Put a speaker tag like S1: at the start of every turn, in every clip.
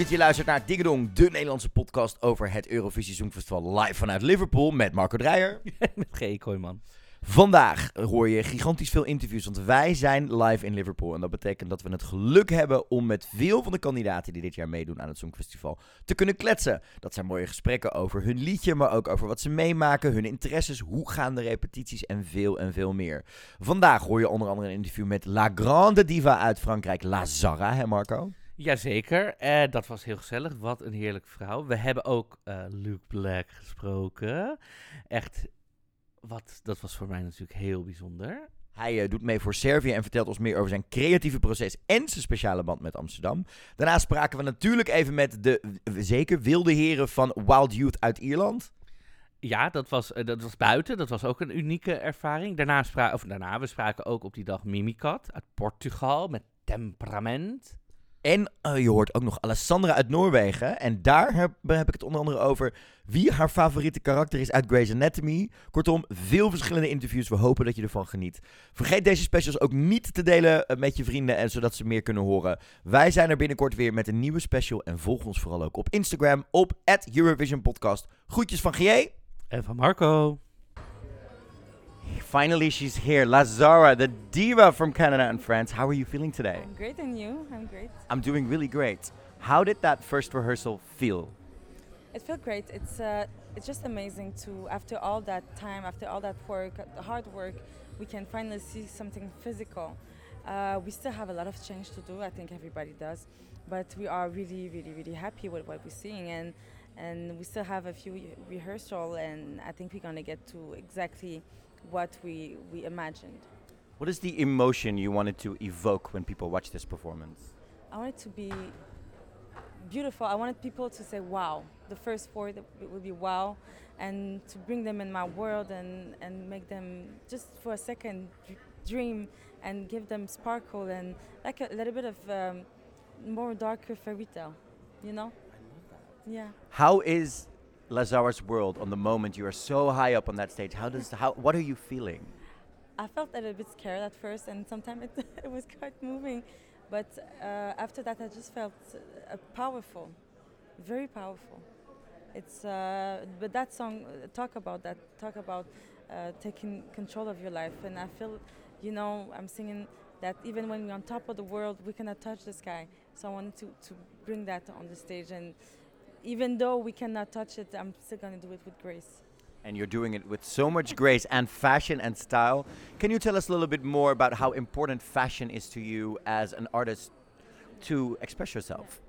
S1: Dat je luistert naar Dingedong, de Nederlandse podcast over het Eurovisie Songfestival live vanuit Liverpool met Marco Dreyer.
S2: Met G. Kooijman.
S1: Vandaag hoor je gigantisch veel interviews, want wij zijn live in Liverpool. En dat betekent dat we het geluk hebben om met veel van de kandidaten die dit jaar meedoen aan het Songfestival te kunnen kletsen. Dat zijn mooie gesprekken over hun liedje, maar ook over wat ze meemaken, hun interesses, hoe gaan de repetities en veel en veel meer. Vandaag hoor je onder andere een interview met La Grande Diva uit Frankrijk, Lazara, hè Marco?
S2: Jazeker, eh, dat was heel gezellig. Wat een heerlijke vrouw. We hebben ook eh Luke Black gesproken. Echt, wat, dat was voor mij natuurlijk heel bijzonder.
S1: Hij eh, doet mee voor Servië en vertelt ons meer over zijn creatieve proces en zijn speciale band met Amsterdam. Daarna spraken we natuurlijk even met de zeker wilde heren van Wild Youth uit Ierland.
S2: Ja, dat was, eh, dat was buiten. Dat was ook een unieke ervaring. Daarna, spra of daarna we spraken ook op die dag Mimikat uit Portugal met temperament.
S1: En eh, je hoort ook nog Alessandra uit Noorwegen. En daar heb, heb ik het onder andere over wie haar favoriete karakter is uit Grey's Anatomy. Kortom, veel verschillende interviews. We hopen dat je ervan geniet. Vergeet deze specials ook niet te delen eh, met je vrienden, en zodat ze meer kunnen horen. Wij zijn er binnenkort weer met een nieuwe special. En volg ons vooral ook op Instagram op Eurovision Podcast. Groetjes van GJ.
S2: En van Marco.
S1: Finally, she's here. La Zarra, the diva from Canada and France. How are you feeling today?
S3: I'm great, and you? I'm great.
S1: I'm doing really great. How did that first rehearsal feel?
S3: It felt great. It's uh, it's just amazing to after all that time, after all that work, hard work, we can finally see something physical. Uh, we still have a lot of change to do. I think everybody does, but we are really, really, really happy with what we're seeing, and and we still have a few rehearsal, and I think we're gonna get to exactly what we we imagined.
S1: What is the emotion you wanted to evoke when people watch this performance?
S3: I want it to be beautiful. I wanted people to say, wow. The first four that w- would be wow. And to bring them in my world and, and make them just for a second dream and give them sparkle and like a little bit of um, more darker fairy tale, you know? Yeah.
S1: How is La Zarra's world on the moment you are so high up on that stage? How does how what are you feeling?
S3: I felt a little bit scared at first, and sometimes it, it was quite moving. But uh, after that, I just felt uh, powerful, very powerful. It's uh, but that song uh, talk about that, talk about uh, taking control of your life, and I feel, you know, I'm singing that even when we're on top of the world, we cannot touch the sky. So I wanted to to bring that on the stage, and even though we cannot touch it, I'm still gonna do it with grace.
S1: And you're doing it with so much grace and fashion and style. Can you tell us a little bit more about how important fashion is to you as an artist to express yourself?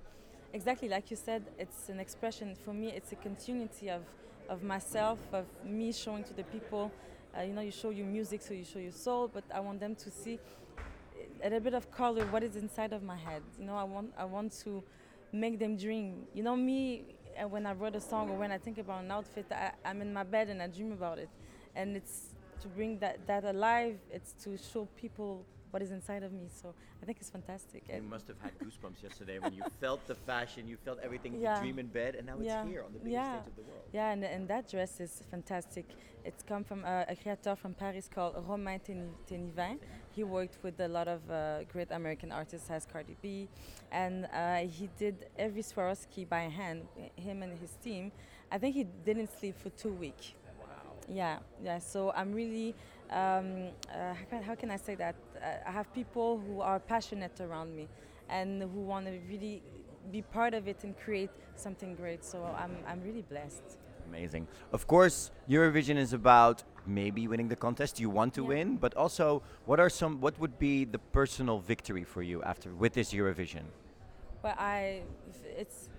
S3: Exactly, like you said, it's an expression. For me, it's a continuity of, of myself, of me showing to the people. Uh, you know, you show your music, so you show your soul, but I want them to see a little bit of color, what is inside of my head. You know, I want, I want to make them dream. You know, me, uh, when I wrote a song or when I think about an outfit, I, I'm in my bed and I dream about it. And it's to bring that, that alive, it's to show people what is inside of me. So I think it's fantastic.
S1: You
S3: And-
S1: must have had goosebumps yesterday when you felt the fashion, you felt everything
S3: Yeah.
S1: you dream in bed, and now it's
S3: Yeah.
S1: here on the biggest
S3: Yeah.
S1: stage of the world.
S3: Yeah, and, and that dress is fantastic. It's come from uh, a creator from Paris called Romain Teni- Tenivin. He worked with a lot of uh, great American artists, as Cardi B, and uh, he did every Swarovski by hand. Him and his team. I think he didn't sleep for two weeks. Wow. Yeah, yeah. So I'm really, um, uh, how, can, how can I say that? Uh, I have people who are passionate around me, and who want to really be part of it and create something great. So I'm, I'm really blessed.
S1: Amazing. Of course, Eurovision is about maybe winning the contest you want to
S3: Yeah.
S1: win, but also what are some what would be the personal victory for you after with this Eurovision?
S3: But I, it's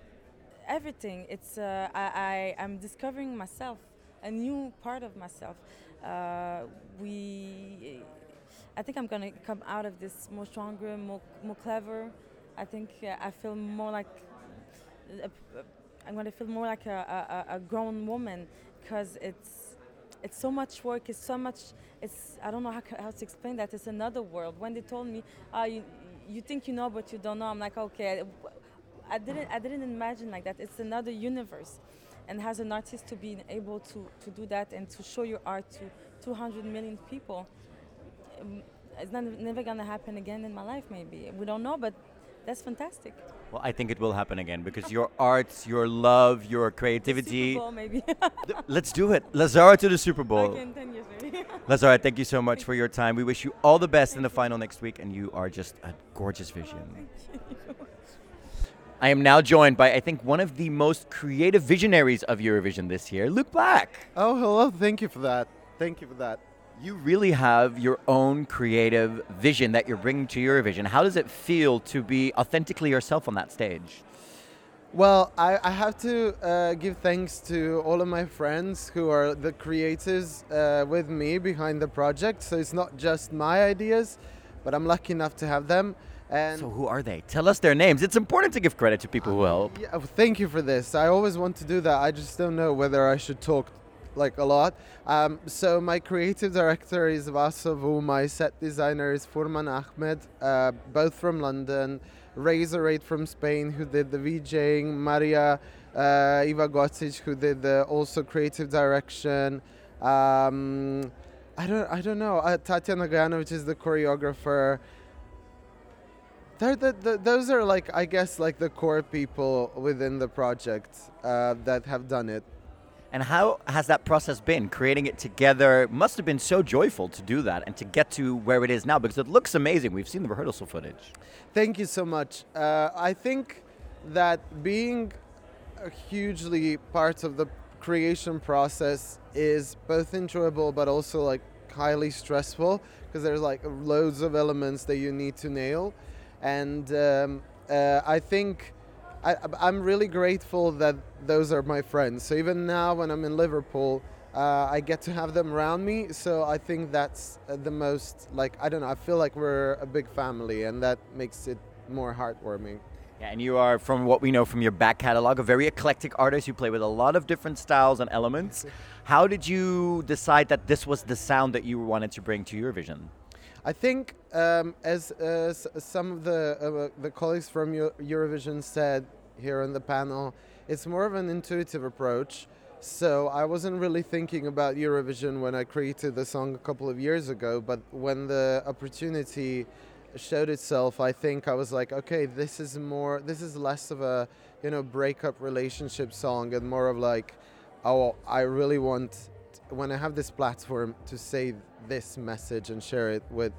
S3: everything. It's uh, I, I I'm discovering myself, a new part of myself. Uh, we, I think I'm gonna come out of this more stronger, more more clever. I think uh, I feel more like a- I'm gonna feel more like a, a, a grown woman because it's it's so much work. It's so much. It's I don't know how, how to explain that. It's another world. When they told me, uh, you, you think you know but you don't know, I'm like okay. I didn't I didn't imagine like that. It's another universe, and as an artist to be able to to do that and to show your art to 200 million people, um, it's not, never gonna happen again in my life. Maybe we don't know, but that's fantastic.
S1: Well, I think it will happen again because your arts, your love, your creativity.
S3: Super Bowl, maybe.
S1: Let's do it. La Zarra to the Super Bowl.
S3: okay, in 10 years, maybe.
S1: La Zarra, thank you so much for your time. We wish you all the best in the final next week, and you are just a gorgeous vision. I am now joined by, I think, one of the most creative visionaries of Eurovision this year, Luke Black.
S4: Oh, hello. Thank you for that. Thank you for that.
S1: You really have your own creative vision that you're bringing to Eurovision. How does it feel to be authentically yourself on that stage?
S4: Well, I, I have to uh, give thanks to all of my friends who are the creators uh, with me behind the project. So it's not just my ideas, but I'm lucky enough to have them. And
S1: So, who are they? Tell us their names. It's important to give credit to people who help.
S4: Yeah, thank you for this. I always want to do that. I just don't know whether I should talk like a lot. Um, so my creative director is Vasavu. My set designer is Furman Ahmed, uh, both from London. Razor Eight from Spain, who did the VJing. Maria uh, Iva Gocic, who did the also creative direction. Um, I don't, I don't know. Uh, Tatiana Gajanovic is the choreographer. The, the, those are like I guess like the core people within the project uh, that have done it.
S1: And how has that process been? Creating it together must have been so joyful to do that and to get to where it is now because it looks amazing. We've seen the rehearsal footage.
S4: Thank you so much. Uh, I think that being hugely part of the creation process is both enjoyable but also like highly stressful because there's like loads of elements that you need to nail, and um, uh, I think. I, I'm really grateful that those are my friends. So even now, when I'm in Liverpool, uh, I get to have them around me. So I think that's uh, the most like I don't know. I feel like we're a big family, and that makes it more heartwarming.
S1: Yeah, and you are, from what we know from your back catalog, a very eclectic artist. You play with a lot of different styles and elements. How did you decide that this was the sound that you wanted to bring to Eurovision?
S4: I think, um, as some of the uh, the colleagues from Eu- Eurovision said here on the panel, it's more of an intuitive approach. So I wasn't really thinking about Eurovision when I created the song a couple of years ago, but when the opportunity showed itself, I think I was like, okay, this is more, this is less of a you know breakup relationship song and more of like, oh, I really want when I have this platform to say this message and share it with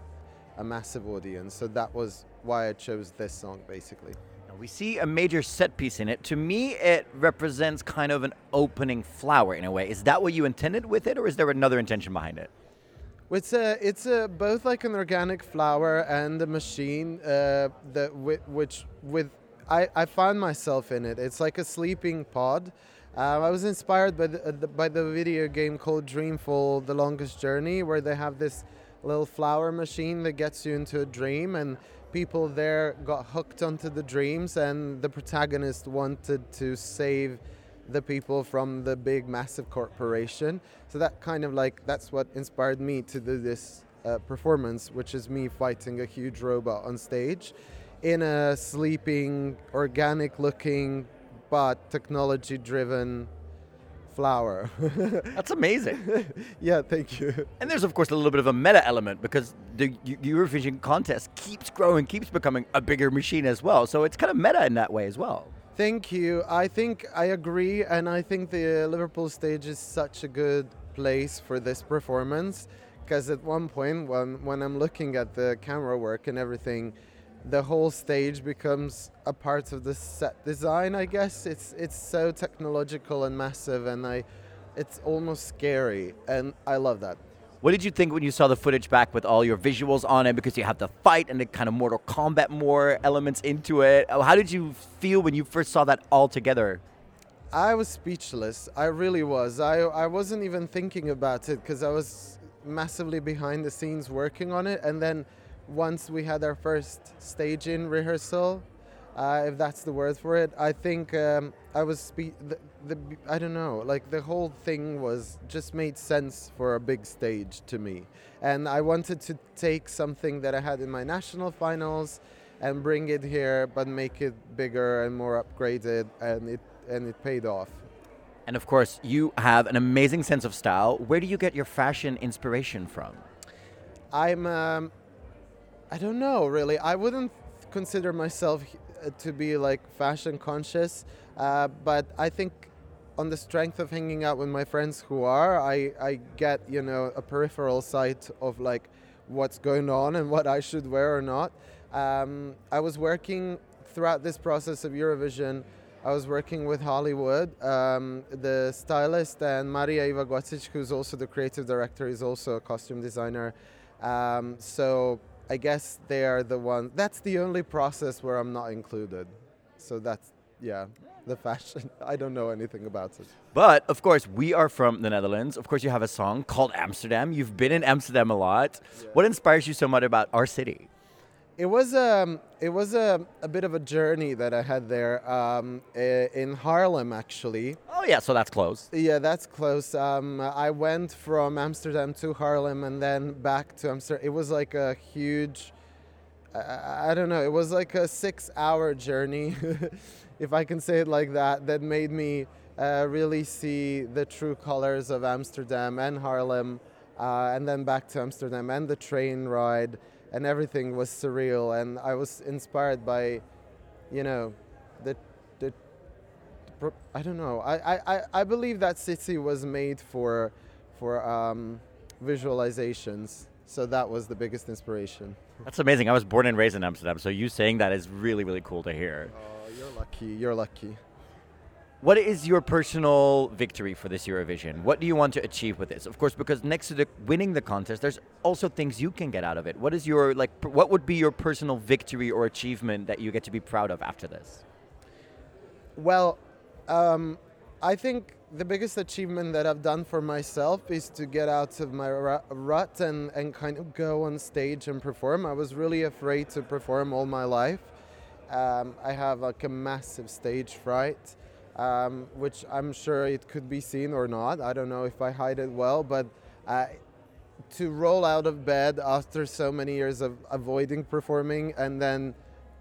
S4: a massive audience. So that was why I chose this song basically.
S1: Now, We see a major set piece in it. To me, it represents kind of an opening flower in a way. Is that what you intended with it, or is there another intention behind it?
S4: It's a, it's a, both like an organic flower and a machine uh, that wi- which with I, I found myself in it. It's like a sleeping pod. Uh, I was inspired by the, uh, the by the video game called Dreamfall: The Longest Journey, where they have this little flower machine that gets you into a dream, and people there got hooked onto the dreams, and the protagonist wanted to save the people from the big massive corporation. So that kind of like that's what inspired me to do this uh, performance which is me fighting a huge robot on stage in a sleeping organic but technology driven flower
S1: That's amazing.
S4: yeah thank you
S1: and there's, of course, a little bit of a meta element because the Eurovision contest keeps growing, keeps becoming a bigger machine as well. So it's kind of meta in that way as well.
S4: Thank you. I think I agree, and I think the Liverpool stage is such a good place for this performance. Because at one point, when when I'm looking at the camera work and everything, the whole stage becomes a part of the set design. I guess it's it's so technological and massive, and I, it's almost scary, and I love that.
S1: What did you think when you saw the footage back with all your visuals on it? Because you have the fight and the kind of Mortal Kombat more elements into it. Uh, How did you feel when you first saw that all together?
S4: I was speechless. I really was. I, I wasn't even thinking about it because I was massively behind the scenes working on it. And then once we had our first staging rehearsal, uh, if that's the word for it, I think um, I was spe- the, the I don't know, like the whole thing was just made sense for a big stage to me. And I wanted to take something that I had in my national finals and bring it here, but make it bigger and more upgraded, and it and it paid off.
S1: And of course, you have an amazing sense of style. Where do you get your fashion inspiration from?
S4: I'm um, I don't know really. I wouldn't consider myself uh, to be like fashion conscious, uh, but I think on the strength of hanging out with my friends who are, I, I get you know a peripheral sight of like what's going on and what I should wear or not. Um, I was working throughout this process of Eurovision. I was working with Hollywood. Um, the stylist and Maria Ivaguacic, who's also the creative director, is also a costume designer. Um, so I guess they are the one. That's the only process where I'm not included. So that's yeah, the fashion. I don't know anything about it.
S1: But of course, we are from the Netherlands. Of course, you have a song called Amsterdam. You've been in Amsterdam a lot. What inspires you so much about our city?
S4: It was um, it was a, a bit of a journey that I had there um, in Haarlem, actually.
S1: Oh yeah, so that's close.
S4: Yeah, that's close. Um, I went from Amsterdam to Haarlem and then back to Amsterdam. It was like a huge, I, I don't know, it was like a six hour journey, if I can say it like that, that made me uh, really see the true colors of Amsterdam and Harlem, uh, and then back to Amsterdam and the train ride, and everything was surreal. And I was inspired by, you know, the, the I don't know. I, I, I- I believe that city was made for for um, visualizations. So that was the biggest inspiration.
S1: That's amazing. I was born and raised in Amsterdam, so you saying that is really, really cool to hear.
S4: Oh, you're lucky. You're lucky.
S1: What is your personal victory for this Eurovision? What do you want to achieve with this? Of course, because next to the winning the contest, there's also things you can get out of it. What is your like? What would be your personal victory or achievement that you get to be proud of after this?
S4: Well, um, I think the biggest achievement that I've done for myself is to get out of my rut and, and kind of go on stage and perform. I was really afraid to perform all my life. Um, I have like a massive stage fright, um, which I'm sure it could be seen or not. I don't know if I hide it well, but uh, to roll out of bed after so many years of avoiding performing and then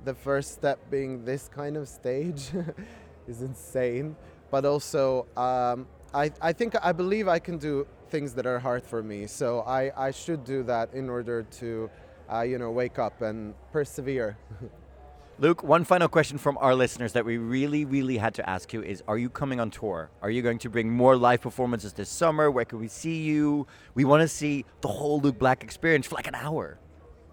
S4: the first step being this kind of stage is insane. But also um, I, I think i believe i can do things that are hard for me. So i, I should do that in order to uh, you know wake up and persevere
S1: Luke, one final question from our listeners that we really, really had to ask you is: Are you coming on tour? Are you going to bring more live performances this summer? Where can we see you? We want to see the whole Luke Black experience for like an hour.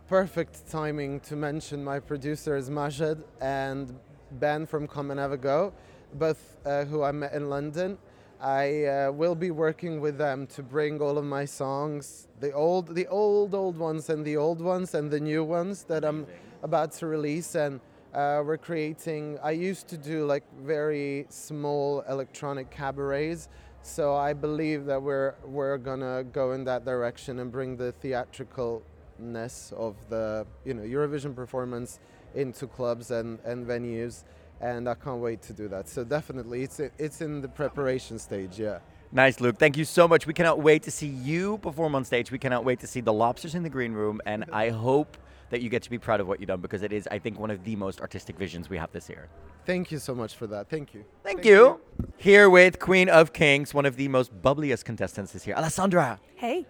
S4: perfect timing to mention my producers Majed and Ben from Come and Have a Go, both uh, who I met in London. I uh, will be working with them to bring all of my songs, the old, the old, old ones, and the old ones, and the new ones that I'm about to release. And uh, we're creating. I used to do like very small electronic cabarets, so I believe that we're we're gonna go in that direction and bring the theatricalness of the you know Eurovision performance into clubs and, and venues, and I can't wait to do that. So definitely, it's it's in the preparation stage. Yeah.
S1: Nice, Luke. Thank you so much. We cannot wait to see you perform on stage. We cannot wait to see the lobsters in the green room, and I hope that you get to be proud of what you've done because it is, I think, one of the most artistic visions we have this year.
S4: Thank you so much for that. Thank you.
S1: Thank, you. Here with Queen of Kings, one of the most bubbliest contestants this year, Alessandra.
S5: Hey,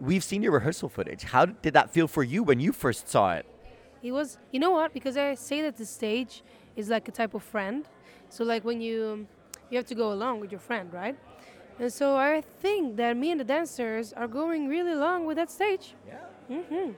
S1: We've seen your rehearsal footage. How did that feel for you when you first saw it?
S5: it was. You know what? Because I say that the stage is like a type of friend. So like when you you have to go along with your friend, right? And so I think that me and the dancers are going really along with that stage. Yeah. hmm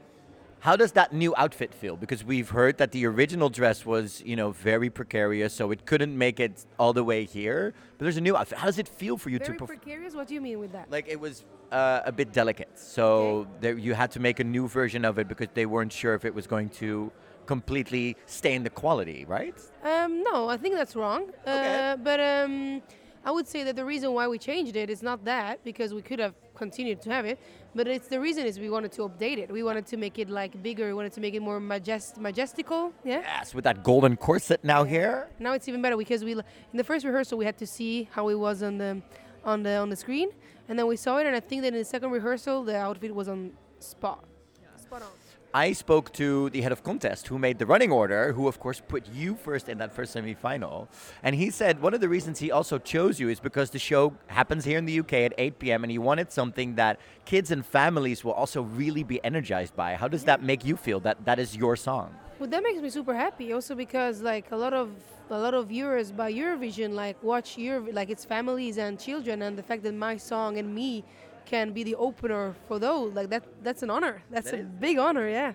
S1: How does that new outfit feel? Because we've heard that the original dress was, you know, very precarious, so it couldn't make it all the way here. But there's a new outfit. How does it feel for you
S5: Very
S1: to perform?
S5: precarious. What do you mean with that?
S1: Like it was uh, a bit delicate, so there, you had to make a new version of it because they weren't sure if it was going to completely stain the quality, right?
S5: Um, no, I think that's wrong.
S1: Okay.
S5: Uh, but um, I would say that the reason why we changed it is not that because we could have continued to have it, but it's the reason is we wanted to update it. We wanted to make it like bigger. We wanted to make it more majest- majestical. Yeah.
S1: Yes, with that golden corset now here.
S5: Now it's even better because we in the first rehearsal we had to see how it was on the on the on the screen, and then we saw it, and I think that in the second rehearsal the outfit was on spot. Spot on.
S1: I spoke to the head of contest who made the running order, who of course put you first in that first semi-final. And he said one of the reasons he also chose you is because the show happens here in the UK at 8 p.m. and he wanted something that kids and families will also really be energized by. How does that make you feel that that is your song?
S5: Well, that makes me super happy. Also because like a lot of a lot of viewers by Eurovision like watch Euro like it's families and children, and the fact that my song and me can be the opener for those like that that's an honor. That's
S1: That
S5: a
S1: is.
S5: big honor. Yeah.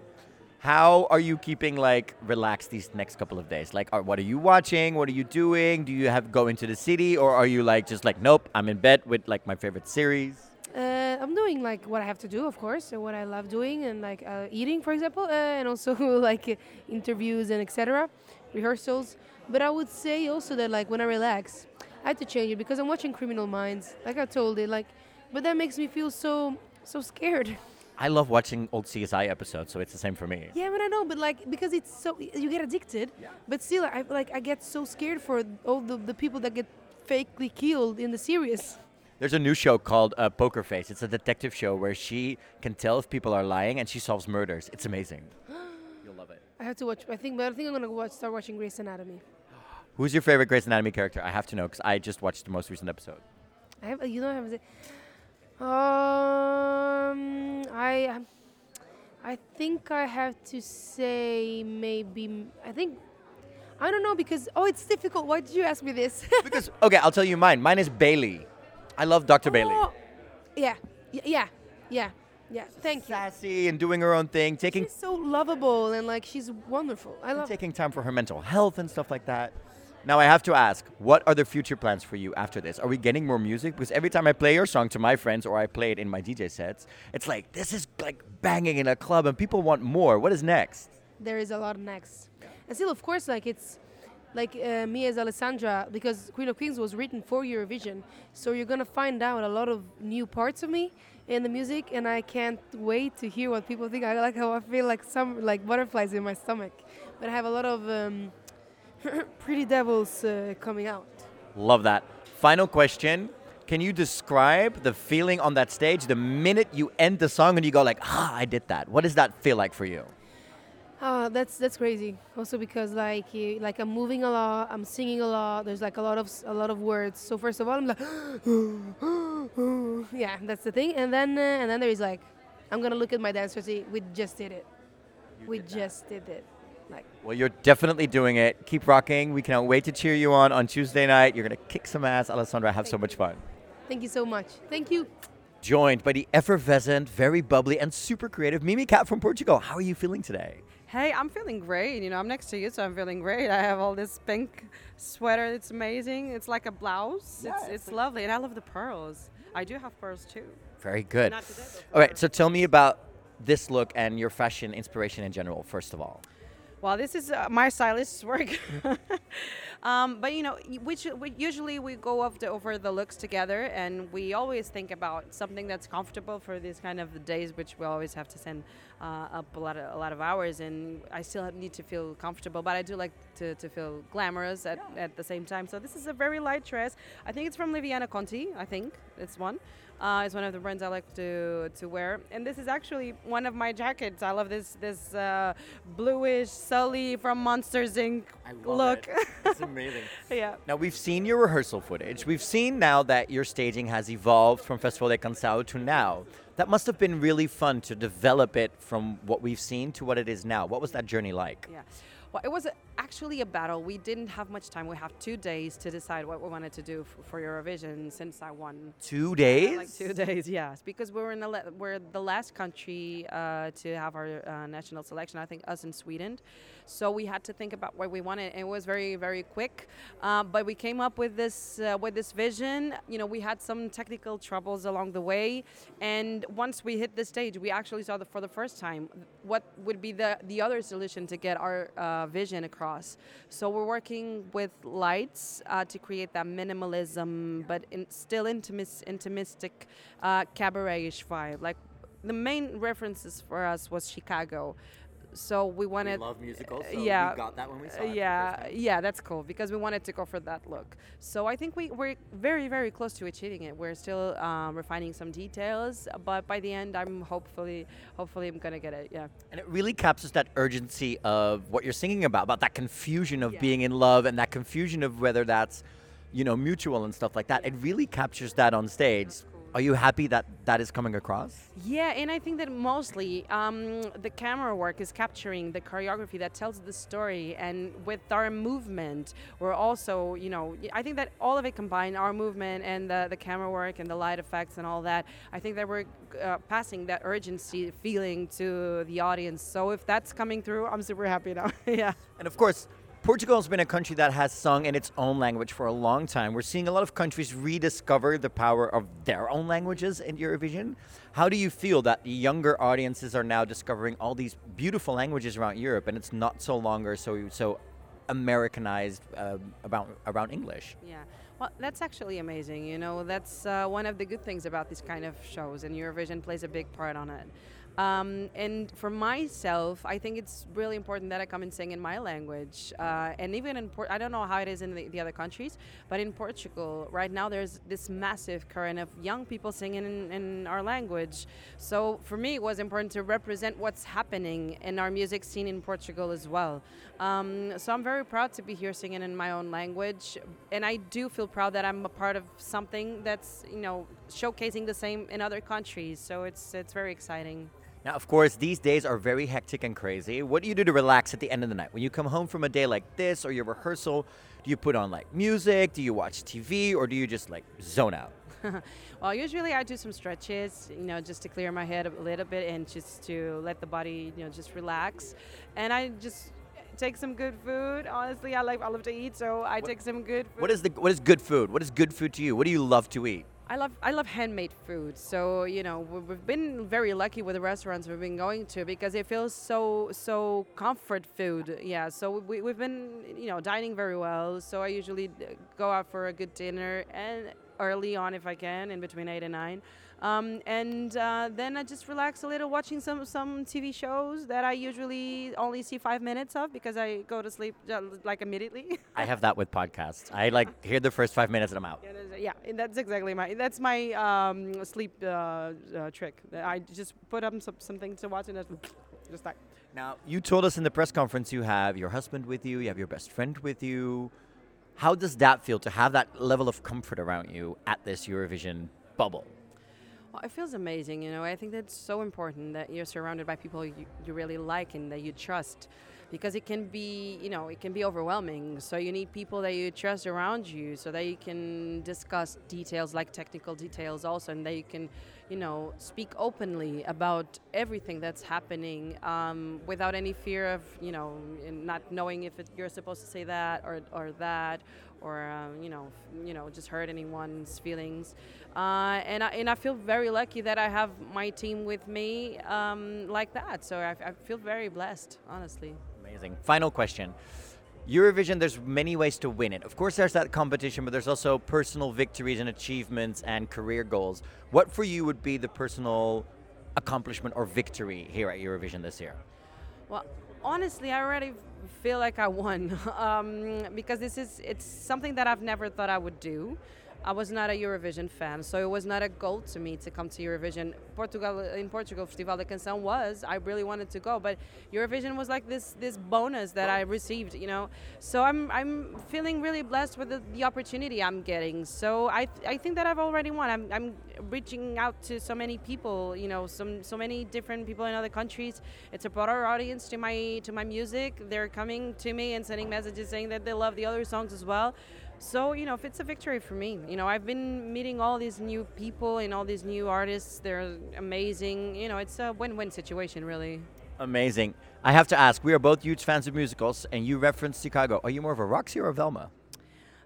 S1: How are you keeping like relaxed these next couple of days? Like, are, what are you watching? What are you doing? Do you have go into the city, or are you like just like, nope, I'm in bed with like my favorite series?
S5: Uh, I'm doing like what I have to do, of course, and what I love doing, and like uh, eating, for example, uh, and also like interviews and etc. Rehearsals. But I would say also that like when I relax, I have to change it because I'm watching Criminal Minds, like I told it, like, but that makes me feel so so scared.
S1: I love watching old CSI episodes, so it's the same for me.
S5: Yeah, but I know, but like because it's so you get addicted.
S1: Yeah.
S5: But still, I like I get so scared for all the, the people that get fakely killed in the series.
S1: There's a new show called uh, Poker Face. It's a detective show where she can tell if people are lying and she solves murders. It's amazing. You'll love it.
S5: I have to watch. I think, but I think I'm gonna watch, start watching Grey's Anatomy.
S1: Who's your favorite Grey's Anatomy character? I have to know because I just watched the most recent episode.
S5: I have, you know, I have. Um, I, I think I have to say maybe. I think, I don't know because oh, it's difficult. Why did you ask me this?
S1: Because okay, I'll tell you mine. Mine is Bailey. I love Dr. Bailey.
S5: Oh, yeah, yeah, yeah, yeah. Thank you.
S1: Sassy and doing her own thing, taking
S5: She's so lovable and like she's wonderful. I love.
S1: taking time for her mental health and stuff like that. Now I have to ask, what are the future plans for you after this? Are we getting more music? Because every time I play your song to my friends or I play it in my DJ sets, it's like this is like banging in a club and people want more. What is next?
S5: there is a lot next. And still, of course, like it's like uh, me as Alessandra, because Queen of Kings was written for Eurovision. So you're gonna find out a lot of new parts of me in the music, and I can't wait to hear what people think. I like how I feel like some like butterflies in my stomach, but I have a lot of um, pretty devils uh, coming out.
S1: Love that. Final question. Can you describe the feeling on that stage the minute you end the song and you go like, ah, I did that? What does that feel like for you?
S5: Ah, that's that's crazy. Also because like you, like I'm moving a lot, I'm singing a lot. There's like a lot of a lot of words. So first of all, I'm like, yeah, that's the thing. And then uh, and then there is like, I'm gonna look at my dancers. See, we just did it. we just did it. Like
S1: Well, you're definitely doing it. Keep rocking. We cannot wait to cheer you on on Tuesday night. You're going to kick some ass, Alessandra. Have so much fun.
S5: thank you so much. Thank you.
S1: Joined by the effervescent, very bubbly, and super creative Mimicat from Portugal. How are you feeling today?
S6: Hey, I'm feeling great. You know, I'm next to you, so I'm feeling great. I have all this pink sweater. It's amazing. It's like a blouse.
S1: Yeah,
S6: it's
S1: it's
S6: it's lovely, and I love the pearls. I do have pearls too.
S1: Very good.
S6: Not today,
S1: All right, so tell me about this look and your fashion inspiration in general, first of all.
S6: Well, this is uh, my stylist's work. um, but you know, which we, usually we go off the, over the looks together, and we always think about something that's comfortable for these kind of days, which we always have to send uh, up a lot of a lot of hours. And I still have- need to feel comfortable, but I do like to, to feel glamorous at, at the same time. So this is a very light dress. I think it's from Liviana Conti. I think it's one. Uh, it's one of the brands I like to to wear, and this is actually one of my jackets. I love this this uh, bluish Sully from Monsters Inc. look.
S1: It's amazing.
S6: yeah.
S1: Now, we've seen your rehearsal footage. We've seen now that your staging has evolved from Festival da Canção to now. That must have been really fun to develop it from what we've seen to what it is now. What was that journey like?
S6: Yeah. Well, it was actually a battle. We didn't have much time. We have two days to decide what we wanted to do f- for Eurovision since I won.
S1: Two days?
S6: Like two days, yes, because we were in the la- we're the last country uh, to have our uh, national selection. I think us in Sweden, so we had to think about what we wanted. And it was very very quick, uh, but we came up with this uh, with this vision. You know, we had some technical troubles along the way, and once we hit the stage, we actually saw the, for the first time what would be the the other solution to get our uh, vision across. So we're working with lights uh, to create that minimalism, but in, still intimis- intimistic, uh, cabaret-ish vibe. Like the main references for us was Chicago. So we wanted.
S1: love musicals, so we
S6: yeah,
S1: got that when we saw it
S6: Yeah, yeah, that's cool because we wanted to go for that look. So I think we we're very very close to achieving it. We're still um, refining some details, but by the end, I'm hopefully hopefully I'm gonna get it. Yeah.
S1: And it really captures that urgency of what you're singing about, about that confusion of
S6: Yeah.
S1: being in love and that confusion of whether that's, you know, mutual and stuff like that. It really captures that on stage. Are you happy that that is coming across?
S6: Yeah, and I think that mostly um, the camera work is capturing the choreography that tells the story, and with our movement, we're also, you know, I think that all of it combined, our movement and the, the camera work and the light effects and all that, I think that we're uh, passing that urgency feeling to the audience. So if that's coming through, I'm super happy now. yeah.
S1: And of course, Portugal has been a country that has sung in its own language for a long time. We're seeing a lot of countries rediscover the power of their own languages in Eurovision. How do you feel that the younger audiences are now discovering all these beautiful languages around Europe, and it's not so longer so so Americanized um, about around English?
S6: Yeah. Well, that's actually amazing. You know, that's uh, one of the good things about these kind of shows, and Eurovision plays a big part on it. Um, and for myself, I think it's really important that I come and sing in my language. Uh, and even in Port, I don't know how it is in the, the other countries, but in Portugal right now there's this massive current of young people singing in, in our language. So for me, it was important to represent what's happening in our music scene in Portugal as well. Um, so I'm very proud to be here singing in my own language, and I do feel proud that I'm a part of something that's you know showcasing the same in other countries. So it's it's very exciting.
S1: Now, of course, these days are very hectic and crazy. What do you do to relax at the end of the night? When you come home from a day like this or your rehearsal, do you put on like music? Do you watch TV? Or do you just like zone out?
S6: Well, usually I do some stretches, you know, just to clear my head a little bit and just to let the body, you know, just relax. And I just take some good food. Honestly, I like I love to eat, so I take some good food.
S1: What is the what is good food? What is good food to you? What do you love to eat?
S6: I love I love handmade food. So you know we- we've been very lucky with the restaurants we've been going to because it feels so so comfort food. Yeah. So we, we've been you know dining very well. So I usually go out for a good dinner and early on if I can, in between eight and nine. Um, and uh, then I just relax a little watching some some TV shows that I usually only see five minutes of because I go to sleep uh, like immediately.
S1: I have that with podcasts. I like hear the first five minutes and I'm out.
S6: Yeah, that's- yeah, and that's exactly my that's my um, sleep uh, uh, trick. I just put up some something to watch and just just like
S1: Now, you told us in the press conference you have your husband with you, you have your best friend with you. How does that feel to have that level of comfort around you at this Eurovision bubble?
S6: Well, it feels amazing, you know. I think that's so important that you're surrounded by people you, you really like and that you trust because it can be, you know, it can be overwhelming. So you need people that you trust around you so that you can discuss details like technical details also and that you can, you know, speak openly about everything that's happening um, without any fear of, you know, not knowing if it, you're supposed to say that or, or that or um, you know, you know, just hurt anyone's feelings. Uh, and I, and I feel very lucky that I have my team with me um, like that. So I, I feel very blessed, honestly.
S1: Amazing. Final question. Eurovision, there's many ways to win it. Of course, there's that competition, but there's also personal victories and achievements and career goals. What for you would be the personal accomplishment or victory here at Eurovision this year?
S6: Well, honestly, I already feel like I won um, because this is it's something that I've never thought I would do. I was not a Eurovision fan, so it was not a goal to me to come to Eurovision. Portugal in Portugal, Festival da Canção was. I really wanted to go, but Eurovision was like this this bonus that I received, you know. So I'm I'm feeling really blessed with the, the opportunity I'm getting. So I I think that I've already won. I'm I'm reaching out to so many people, you know, some so many different people in other countries. It's a broader audience to my to my music. They're coming to me and sending messages saying that they love the other songs as well. So you know, if it's a victory for me, you know, I've been meeting all these new people and all these new artists. They're amazing. You know, it's a win-win situation, really.
S1: Amazing. I have to ask, we are both huge fans of musicals, and you referenced Chicago. Are you more of a Roxy or a Velma?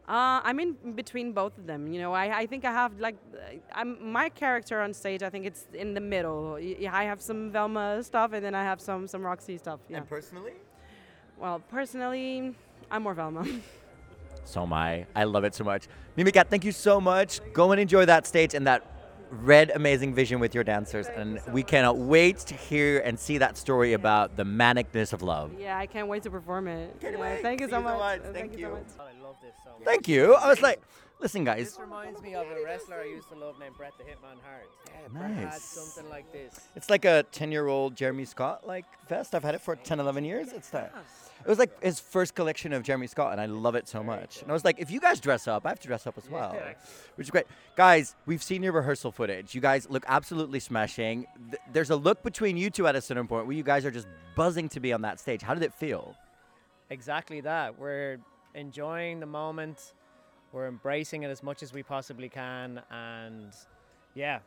S6: Uh, I'm in between both of them. You know, I, I think I have like, uh, I'm my character on stage. I think it's in the middle. I have some Velma stuff, and then I have some some Roxy stuff. Yeah.
S1: personally?
S6: Well, personally, I'm more Velma.
S1: So am I. I love it so much. Mimicat, thank you so much. Go and enjoy that stage and that red amazing vision with your dancers, and we cannot wait to hear and see that story about the manicness of love.
S6: Yeah, I can't wait to perform it.
S1: Can't
S6: Yeah,
S1: wait.
S6: Thank you so
S1: you so
S6: much.
S1: much. Thank
S6: you so
S1: you.
S6: much.
S7: I love this so much.
S1: Thank you. I was like, listen, guys.
S7: This reminds me of a wrestler I used to love named Bret the Hitman Hart. Yeah, Bret had
S1: Nice.
S7: something like this.
S1: It's like a 10 year old Jeremy Scott like vest. I've had it for 10, 11 years. It's that. It was like his first collection of Jeremy Scott, and I love it so much. And I was like, if you guys dress up, I have to dress up as well, which is great. Guys, we've seen your rehearsal footage. You guys look absolutely smashing. Th- There's a look between you two at a certain point where you guys are just buzzing to be on that stage. How did it feel?
S7: Exactly that. We're enjoying the moment. We're embracing it as much as we possibly can, and yeah,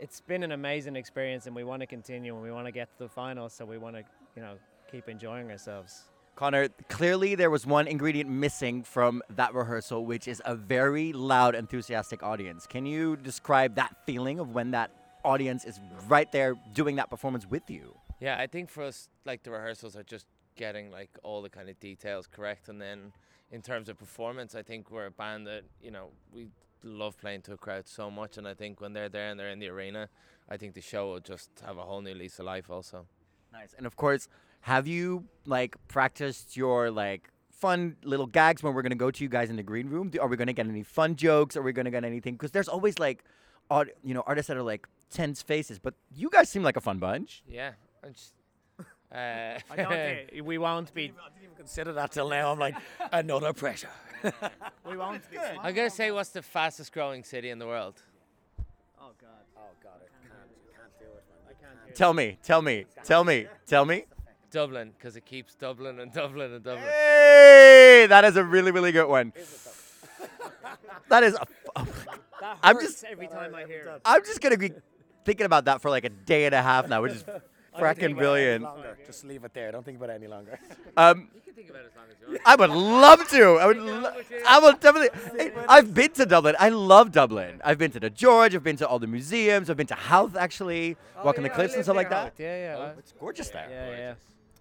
S7: it's been an amazing experience, and we want to continue, and we want to get to the final, so we want to, you know, keep enjoying ourselves.
S1: Connor, clearly there was one ingredient missing from that rehearsal, which is a very loud, enthusiastic audience. Can you describe that feeling of when that audience is right there doing that performance with you?
S8: Yeah, I think for us, like the rehearsals are just getting like all the kind of details correct, and then in terms of performance, I think we're a band that you know we love playing to a crowd so much, and I think when they're there and they're in the arena, I think the show will just have a whole new lease of life. Also,
S1: Nice. And of course, have you like practiced your like fun little gags when we're gonna go to you guys in the green room? Are we gonna get any fun jokes? Are we gonna get anything? Because there's always like, odd, you know, artists that are like tense faces, but you guys seem like a fun bunch.
S8: yeah, I just, uh,
S7: I don't think we won't be.
S9: I didn't even consider that till now. I'm like, another pressure.
S7: We won't be.
S8: I'm gonna say what's the fastest growing city in the world?
S7: Oh God.
S9: Oh God, I can't, can't do it, man. I can't
S1: Tell me, tell me, tell me, tell me.
S8: Dublin, because it keeps Dublin and Dublin and Dublin.
S1: Hey, that is a really, really good one. That is. A,
S7: That
S1: I'm just-
S7: every time I hear it.
S1: I'm just gonna be thinking about that for like a day and a half now, which is fracking brilliant.
S9: Just leave it there. Don't think about it any longer.
S1: Um,
S8: You can think about it as long as you want.
S1: I would love to. I would. Lo- I will definitely. Hey, I've been to Dublin. I love Dublin. I've been to the George. I've been to all the museums. I've been to Howth actually, walking the cliffs and stuff like that.
S7: Yeah, yeah.
S1: It's gorgeous there.
S7: yeah, yeah.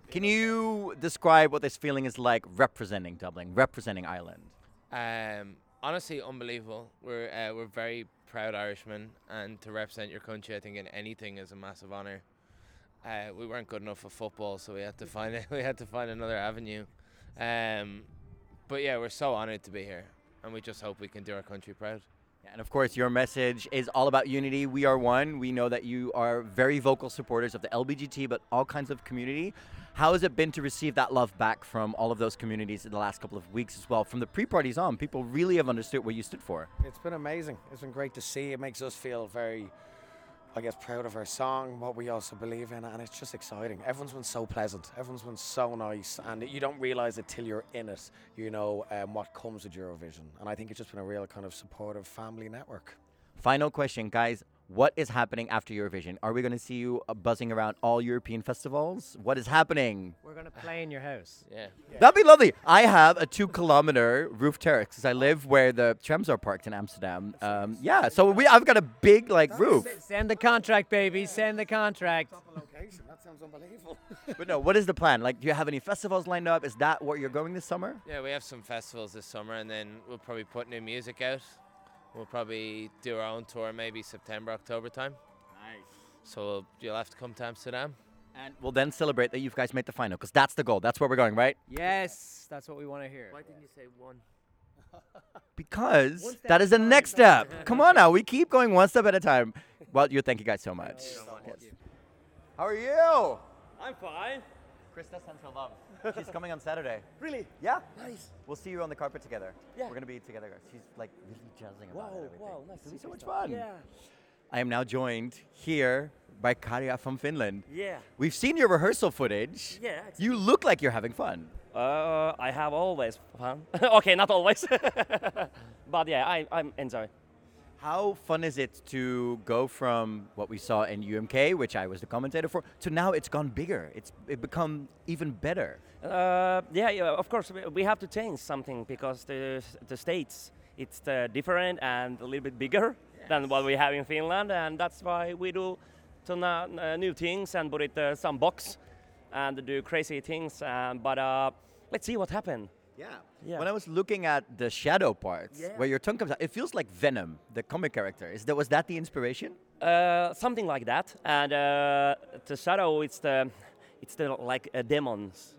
S1: Can you describe what this feeling is like representing Dublin, representing Ireland?
S8: Um, honestly, unbelievable. We're uh, we're very proud Irishmen, and to represent your country, I think in anything is a massive honour. Uh, we weren't good enough for football, so we had to find. We had to find another avenue. Um, but yeah, we're so honoured to be here, and we just hope we can do our country proud.
S1: And of course, your message is all about unity. We are one. We know that you are very vocal supporters of the LBGT, but all kinds of community. How has it been to receive that love back from all of those communities in the last couple of weeks as well? From the pre-parties on, people really have understood what you stood for.
S9: It's been amazing. It's been great to see. It makes us feel very, I guess, proud of our song, what we also believe in, and it's just exciting. Everyone's been so pleasant. Everyone's been so nice, and you don't realize it till you're in it. You know um, what comes with Eurovision, and I think it's just been a real kind of supportive family network.
S1: Final question, guys. What is happening after Eurovision? Are we going to see you uh, buzzing around all European festivals? What is happening?
S7: We're gonna play in your house.
S8: Yeah.
S1: That'd be lovely. I have a two kilometer roof terrace because I live where the trams are parked in Amsterdam. Um, yeah, so we I've got a big like roof.
S7: Send the contract, baby. Send the contract.
S9: location. That sounds unbelievable.
S1: But no, what is the plan? Like, do you have any festivals lined up? Is that where you're going this summer?
S8: Yeah, we have some festivals this summer, and then we'll probably put new music out. We'll probably do our own tour, maybe September, October time.
S1: Nice.
S8: So we'll, you'll have to come to Amsterdam.
S1: And we'll then celebrate that you guys made the final because that's the goal. That's where we're going, right?
S7: Yes, that's what we want to hear.
S8: Why didn't you say one?
S1: Because
S7: One
S1: that is the
S7: at a time.
S1: next step. Come on now, we keep going one step at a time. Well, you thank you guys so much. Yes. How are you?
S10: I'm fine.
S1: Krista sends her love. She's coming on Saturday.
S10: Really?
S1: Yeah.
S10: Nice.
S1: We'll see you on the carpet together.
S10: Yeah.
S1: We're gonna be together. She's like really jazzing about it.
S10: Wow,
S1: and everything.
S10: wow, nice
S1: It's
S10: to
S1: gonna be so much fun.
S10: Yeah.
S1: I am now joined here by Käärijä from Finland.
S10: Yeah.
S1: We've seen your rehearsal footage.
S10: Yeah.
S1: You look like you're having fun.
S10: Uh, I have always fun. okay, not always. but yeah, I, I'm enjoy.
S1: How fun is it to go from what we saw in UMK, which I was the commentator for, to now it's gone bigger. It's it become even better.
S10: Uh, yeah, yeah, of course, we- have to change something because the, the states, it's uh, different and a little bit bigger than what we have in Finland. And that's why we do some uh, uh, new things and put it uh, some box and do crazy things. Um, but uh, let's see what happens.
S1: Yeah.
S10: Yeah.
S1: When I was looking at the shadow parts,
S10: Yeah.
S1: where your tongue comes out, it feels like Venom, the comic character. Is that was that the inspiration?
S10: Uh, something like that. And uh, the shadow, it's the, it's the like uh, demons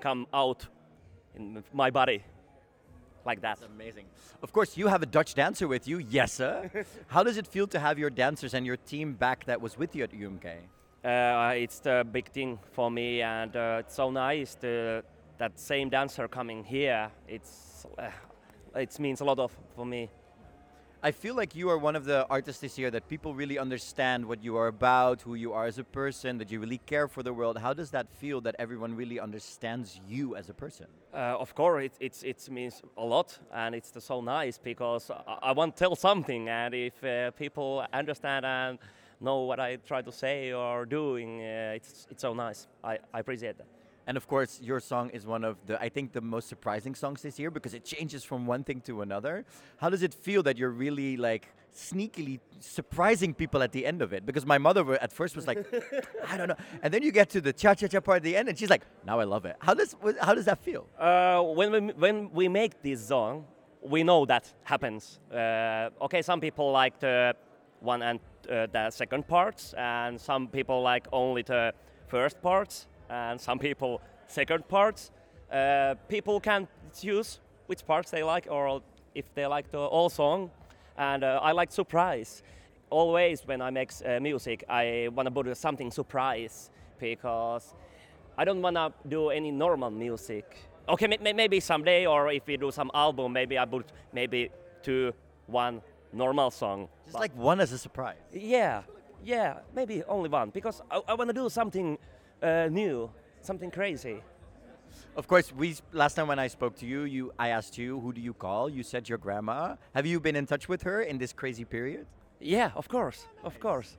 S10: come out in my body, like that.
S1: Amazing. Of course, you have a Dutch dancer with you, Jesse. How does it feel to have your dancers and your team back that was with you at UMK?
S10: Uh, it's the big thing for me, and uh, it's so nice to, that same dancer coming here. It's uh, it means a lot of for me.
S1: I feel like you are one of the artists this year that people really understand what you are about, who you are as a person, that you really care for the world. How does that feel that everyone really understands you as a person?
S10: Uh, of course, it it's, it means a lot, and it's so nice because I, I want to tell something, and if uh, people understand and know what I try to say or doing, uh, it's it's so nice. I, I appreciate that.
S1: And of course, your song is one of the, I think, the most surprising songs this year because it changes from one thing to another. How does it feel that you're really like sneakily surprising people at the end of it? Because my mother at first was like, I don't know, and then you get to the cha cha cha part at the end, and she's like, now I love it. How does how does that feel?
S10: Uh, when we when we make this song, we know that happens. Uh, okay, some people like the one and uh, the second parts, and some people like only the first parts, and some people second parts. Uh, people can choose which parts they like, or if they like the whole song. And uh, I like surprise. Always when I make uh, music, I want to put something surprise because I don't want to do any normal music. Okay, may- may- maybe someday, or if we do some album, maybe I put maybe two, one normal song.
S1: Just like one as a surprise.
S10: Yeah, yeah, maybe only one because I, I want to do something uh, new, something crazy.
S1: Of course, we last time when I spoke to you, you I asked you who do you call. You said your grandma. Have you been in touch with her in this crazy period?
S10: Yeah, of course, of course.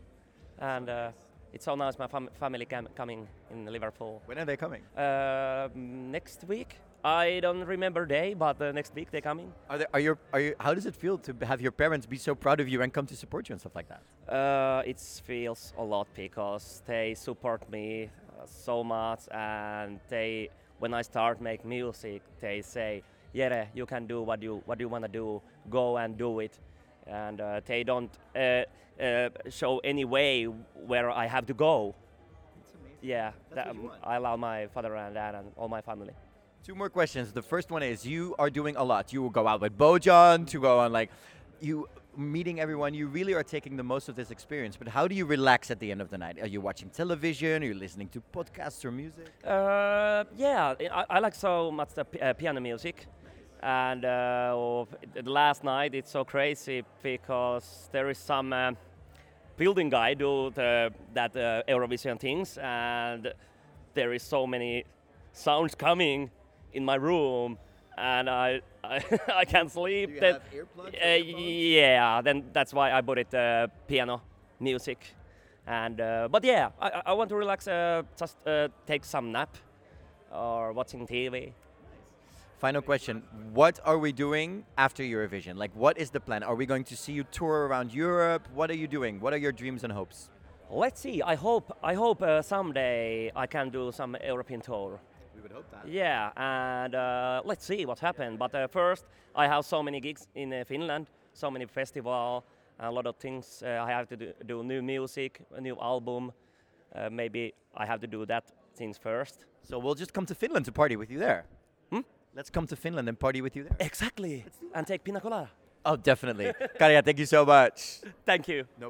S10: And uh, it's so nice my fam- family cam- coming in Liverpool.
S1: When are they coming?
S10: Uh, next week. I don't remember day, but uh, next week they're coming.
S1: Are there, are your are you? How does it feel to have your parents be so proud of you and come to support you and stuff like that?
S10: Uh, it feels a lot because they support me so much, and they, when I start make music, they say, "Jere, you can do what you what you wanna do. Go and do it." And uh, they don't uh, uh, show any way where I have to go. Yeah, that, um, I allow my father and dad and all my family.
S1: Two more questions. The first one is you are doing a lot. You will go out with Bojan to go on like you meeting everyone. You really are taking the most of this experience. But how do you relax at the end of the night? Are you watching television? Are you listening to podcasts or music?
S10: Uh, yeah, I, I like so much the uh, piano music. And uh, the last night it's so crazy because there is some uh, building guy do the, that uh, Eurovision things, and there is so many sounds coming in my room, and I I, I can't sleep.
S1: Do you
S10: Then-
S1: have earplugs
S10: uh, yeah, then that's why I bought it uh, piano music. And uh, but yeah, I, I- I want to relax, uh, just uh, take some nap or watching TV.
S1: Final question. What are we doing after Eurovision? Like, what is the plan? Are we going to see you tour around Europe? What are you doing? What are your dreams and hopes?
S10: Let's see. I hope I hope uh, someday I can do some European tour.
S1: We would hope that.
S10: Yeah, and uh, let's see what happens. But uh, first, I have so many gigs in uh, Finland, so many festival, a lot of things. Uh, I have to do, do new music, a new album. Uh, maybe I have to do that things first.
S1: So we'll just come to Finland to party with you there.
S10: Hmm?
S1: Let's come to Finland and party with you there.
S10: Exactly. And take pina colada.
S1: Oh, definitely. Käärijä, thank you so much.
S10: Thank you.
S1: No problem.